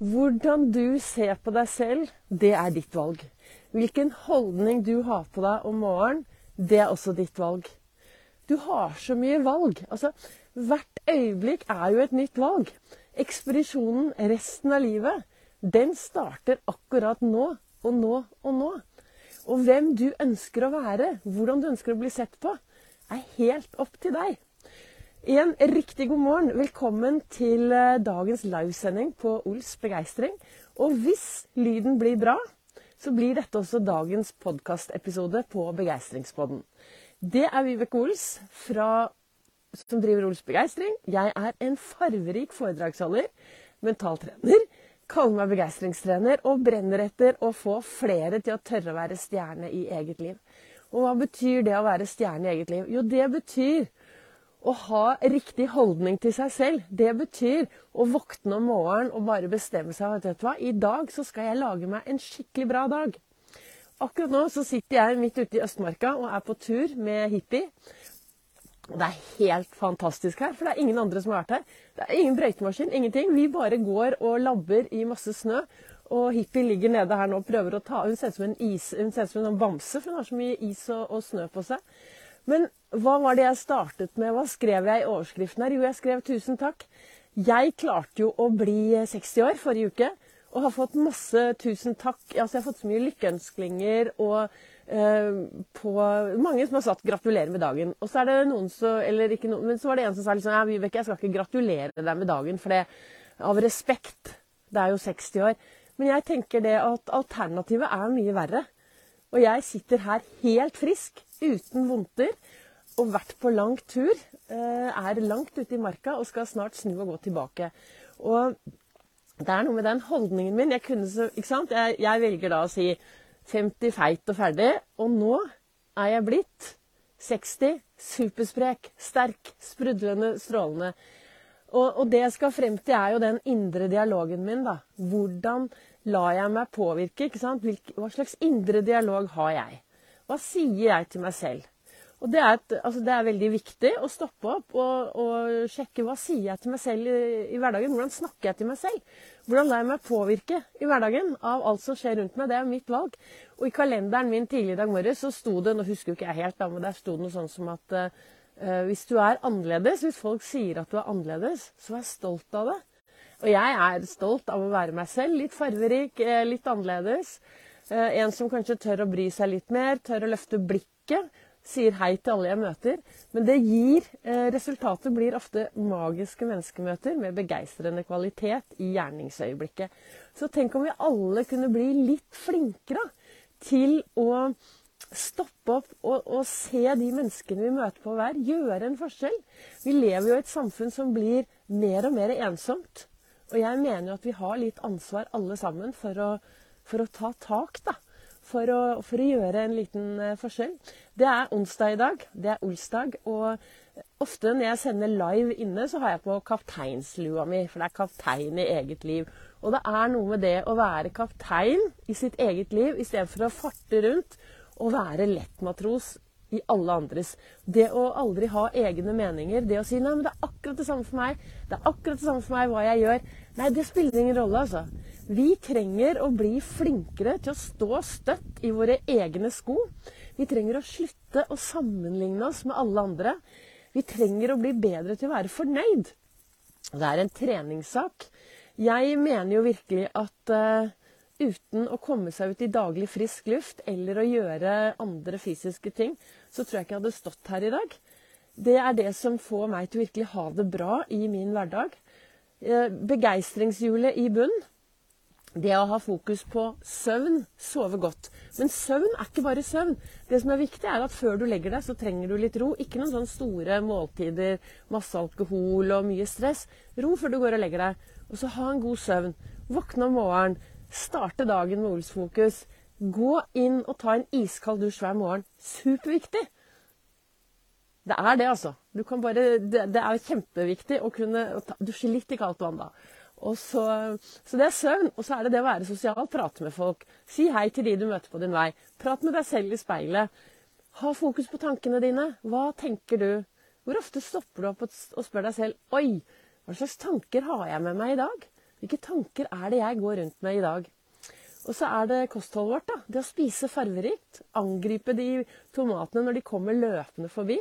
Hvordan du ser på deg selv, det er ditt valg. Hvilken holdning du har på deg om morgenen, det er også ditt valg. Du har så mye valg. Altså, hvert øyeblikk er jo et nytt valg. Ekspedisjonen resten av livet, den starter akkurat nå og nå og nå. Og hvem du ønsker å være, hvordan du ønsker å bli sett på, er helt opp til deg. En riktig god morgen. Velkommen til eh, dagens livesending på Ols begeistring. Og hvis lyden blir bra, så blir dette også dagens podkastepisode på Begeistringspodden. Det er Vibeke Ols fra, som driver Ols begeistring. Jeg er en farverik foredragsholder, mentaltrener, kaller meg begeistringstrener og brenner etter å få flere til å tørre å være stjerne i eget liv. Og hva betyr det å være stjerne i eget liv? Jo, det betyr å ha riktig holdning til seg selv, det betyr å våkne om morgenen og bare bestemme seg du hva, i dag så skal jeg lage meg en skikkelig bra dag. Akkurat nå så sitter jeg midt ute i Østmarka og er på tur med hippie. Det er helt fantastisk her, for det er ingen andre som har vært her. Det er ingen brøytemaskin, ingenting. Vi bare går og labber i masse snø. Og hippie ligger nede her nå og prøver å ta Hun ser ut som en, is, hun ser ut som en bamse, for hun har så mye is og, og snø på seg. Men hva var det jeg startet med? Hva skrev jeg i overskriften her? Jo, jeg skrev 'tusen takk'. Jeg klarte jo å bli 60 år forrige uke og har fått masse tusen takk. Altså, jeg har fått så mye lykkeønsklinger og eh, på mange som har satt 'gratulerer med dagen'. Og så er det noen som, eller ikke noen, men så var det en som sa liksom, Vibeke, jeg skal ikke gratulere deg med dagen, for det av respekt. Det er jo 60 år. Men jeg tenker det at alternativet er mye verre. Og jeg sitter her helt frisk uten vondter og vært på lang tur. Eh, er langt ute i marka og skal snart snu og gå tilbake. Og det er noe med den holdningen min. Jeg, så, jeg, jeg velger da å si 50 feit og ferdig. Og nå er jeg blitt 60, supersprek, sterk, sprudlende, strålende. Og, og, det jeg skal frem til, er jo den indre dialogen min. da. Hvordan lar jeg meg påvirke? ikke sant? Hva slags indre dialog har jeg? Hva sier jeg til meg selv? Og det er, et, altså det er veldig viktig å stoppe opp og, og, sjekke hva sier jeg til meg selv i, i, hverdagen. Hvordan snakker jeg til meg selv? Hvordan lar jeg meg påvirke i hverdagen av alt som skjer rundt meg? Det er mitt valg. Og i kalenderen min tidlig i dag morges så sto det nå husker jo ikke jeg helt, da, men der sto det noe sånn som at uh, hvis du er annerledes, hvis folk sier at du er annerledes, så vær stolt av det. Og jeg er stolt av å være meg selv. Litt farverik, eh, litt annerledes. En som kanskje tør å bry seg litt mer, tør å løfte blikket. Sier hei til alle jeg møter. Men det gir eh, Resultatet blir ofte magiske menneskemøter med begeistrende kvalitet i gjerningsøyeblikket. Så tenk om vi alle kunne bli litt flinkere til å stoppe opp og, og, se de menneskene vi møter på hver, gjøre en forskjell. Vi lever jo i et samfunn som blir mer og mer ensomt. Og jeg mener jo at vi har litt ansvar alle sammen for å for å ta tak, da. For å, for å gjøre en liten uh, forskjell. Det er onsdag i dag. Det er olsdag. Og ofte når jeg sender live inne, så har jeg på kapteinslua mi. For det er kaptein i eget liv. Og det er noe med det å være kaptein i sitt eget liv istedenfor å farte rundt og være lettmatros i alle andres. Det å aldri ha egne meninger, det å si 'nei, men det er akkurat det samme for meg', det er akkurat det samme for meg hva jeg gjør Nei, det spiller ingen rolle, altså. Vi trenger å bli flinkere til å stå støtt i våre egne sko. Vi trenger å slutte å sammenligne oss med alle andre. Vi trenger å bli bedre til å være fornøyd. Det er en treningssak. Jeg mener jo virkelig at uh, uten å komme seg ut i daglig frisk luft eller å gjøre andre fysiske ting, så tror jeg ikke jeg hadde stått her i dag. Det er det som får meg til å virkelig ha det bra i min hverdag. Uh, begeistringshjulet i bunn. Det å ha fokus på søvn, sove godt. Men søvn er ikke bare søvn. Det som er viktig, er at før du legger deg, så trenger du litt ro. Ikke noen sånne store måltider, masse alkohol og mye stress. Ro før du går og legger deg. Og så ha en god søvn. Våkne om morgenen. Starte dagen med Olsfokus. Gå inn og ta en iskald dusj hver morgen. Superviktig. Det er det, altså. Bare, det, det, er kjempeviktig å kunne dusje litt i kaldt vann da. Så, så, det er søvn. Og så er det det å være sosial, prate med folk. Si hei til de du møter på din vei. Prat med deg selv i speilet. Ha fokus på tankene dine. Hva tenker du? Hvor ofte stopper du opp og spør deg selv Oi, hva slags tanker har jeg med meg i dag? Hvilke tanker er det jeg går rundt med i dag? Og så er det kostholdet vårt. da. Det å spise farverikt. Angripe de tomatene når de kommer løpende forbi.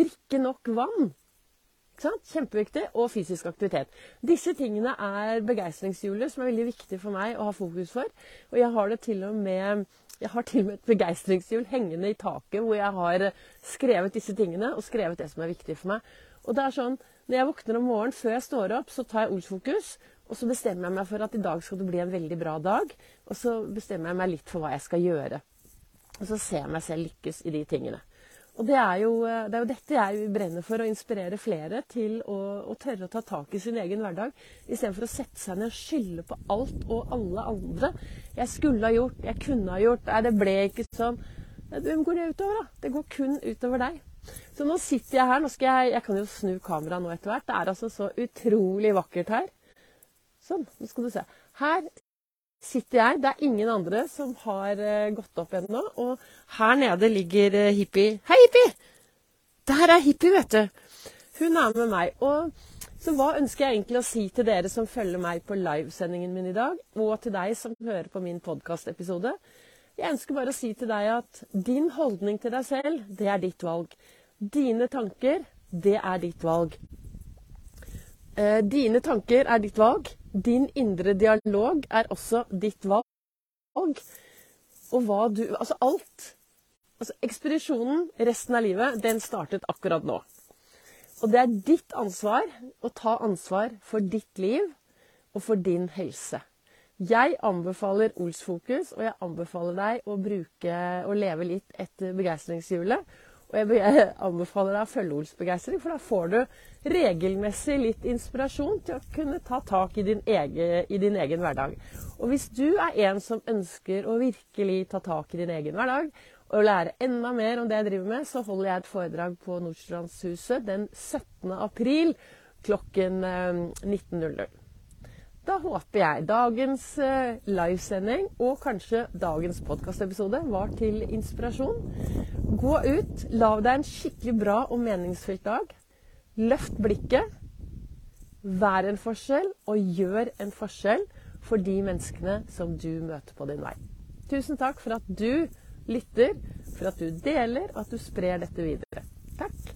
Drikke nok vann. Kjempeviktig. Og fysisk aktivitet. Disse tingene er begeistringshjulet som er veldig viktig for meg å ha fokus for. Og jeg har det til og med jeg har til og med et begeistringshjul hengende i taket hvor jeg har skrevet disse tingene og skrevet det som er viktig for meg. Og det er sånn, Når jeg våkner om morgenen før jeg står opp, så tar jeg ordsfokus. Og så bestemmer jeg meg for at i dag skal det bli en veldig bra dag. Og så bestemmer jeg meg litt for hva jeg skal gjøre. Og så ser jeg meg selv lykkes i de tingene. Og det er, jo, det er jo dette jeg brenner for, å inspirere flere til å, å tørre å ta tak i sin egen hverdag. Istedenfor å sette seg ned og skylde på alt og alle andre. Jeg skulle ha gjort, jeg kunne ha gjort, nei, det ble ikke sånn. Hvem går det utover, da? Det går kun utover deg. Så nå sitter jeg her. nå skal Jeg jeg kan jo snu kameraet nå etter hvert. Det er altså så utrolig vakkert her. Sånn, nå skal du se. Her sitter jeg. Det er ingen andre som har uh, gått opp ennå. Og her nede ligger uh, Hippie. Hei, Hippie! Der er Hippie, vet du. Hun er med meg. Og så hva ønsker jeg egentlig å si til dere som følger meg på livesendingen min i dag, og til deg som hører på min podkastepisode? Jeg ønsker bare å si til deg at din holdning til deg selv, det er ditt valg. Dine tanker, det er ditt valg. Eh, dine tanker er ditt valg. Din indre dialog er også ditt valg. Og hva du Altså alt. Altså ekspedisjonen resten av livet, den startet akkurat nå. Og det er ditt ansvar å ta ansvar for ditt liv og for din helse. Jeg anbefaler Olsfokus, og jeg anbefaler deg å bruke og leve litt etter begeistringshjulet. Og jeg anbefaler deg å følge Ols begeistring, for da får du regelmessig litt inspirasjon til å kunne ta tak i din, egen, i din egen hverdag. Og hvis du er en som ønsker å virkelig ta tak i din egen hverdag, og lære enda mer om det jeg driver med, så holder jeg et foredrag på Nordstrandshuset den 17. april klokken 19.00. Da håper jeg dagens eh, livesending og kanskje dagens podkastepisode var til inspirasjon. Gå ut, lag deg en skikkelig bra og meningsfylt dag. Løft blikket. Vær en forskjell, og gjør en forskjell for de menneskene som du møter på din vei. Tusen takk for at du lytter, for at du deler, og at du sprer dette videre. Takk.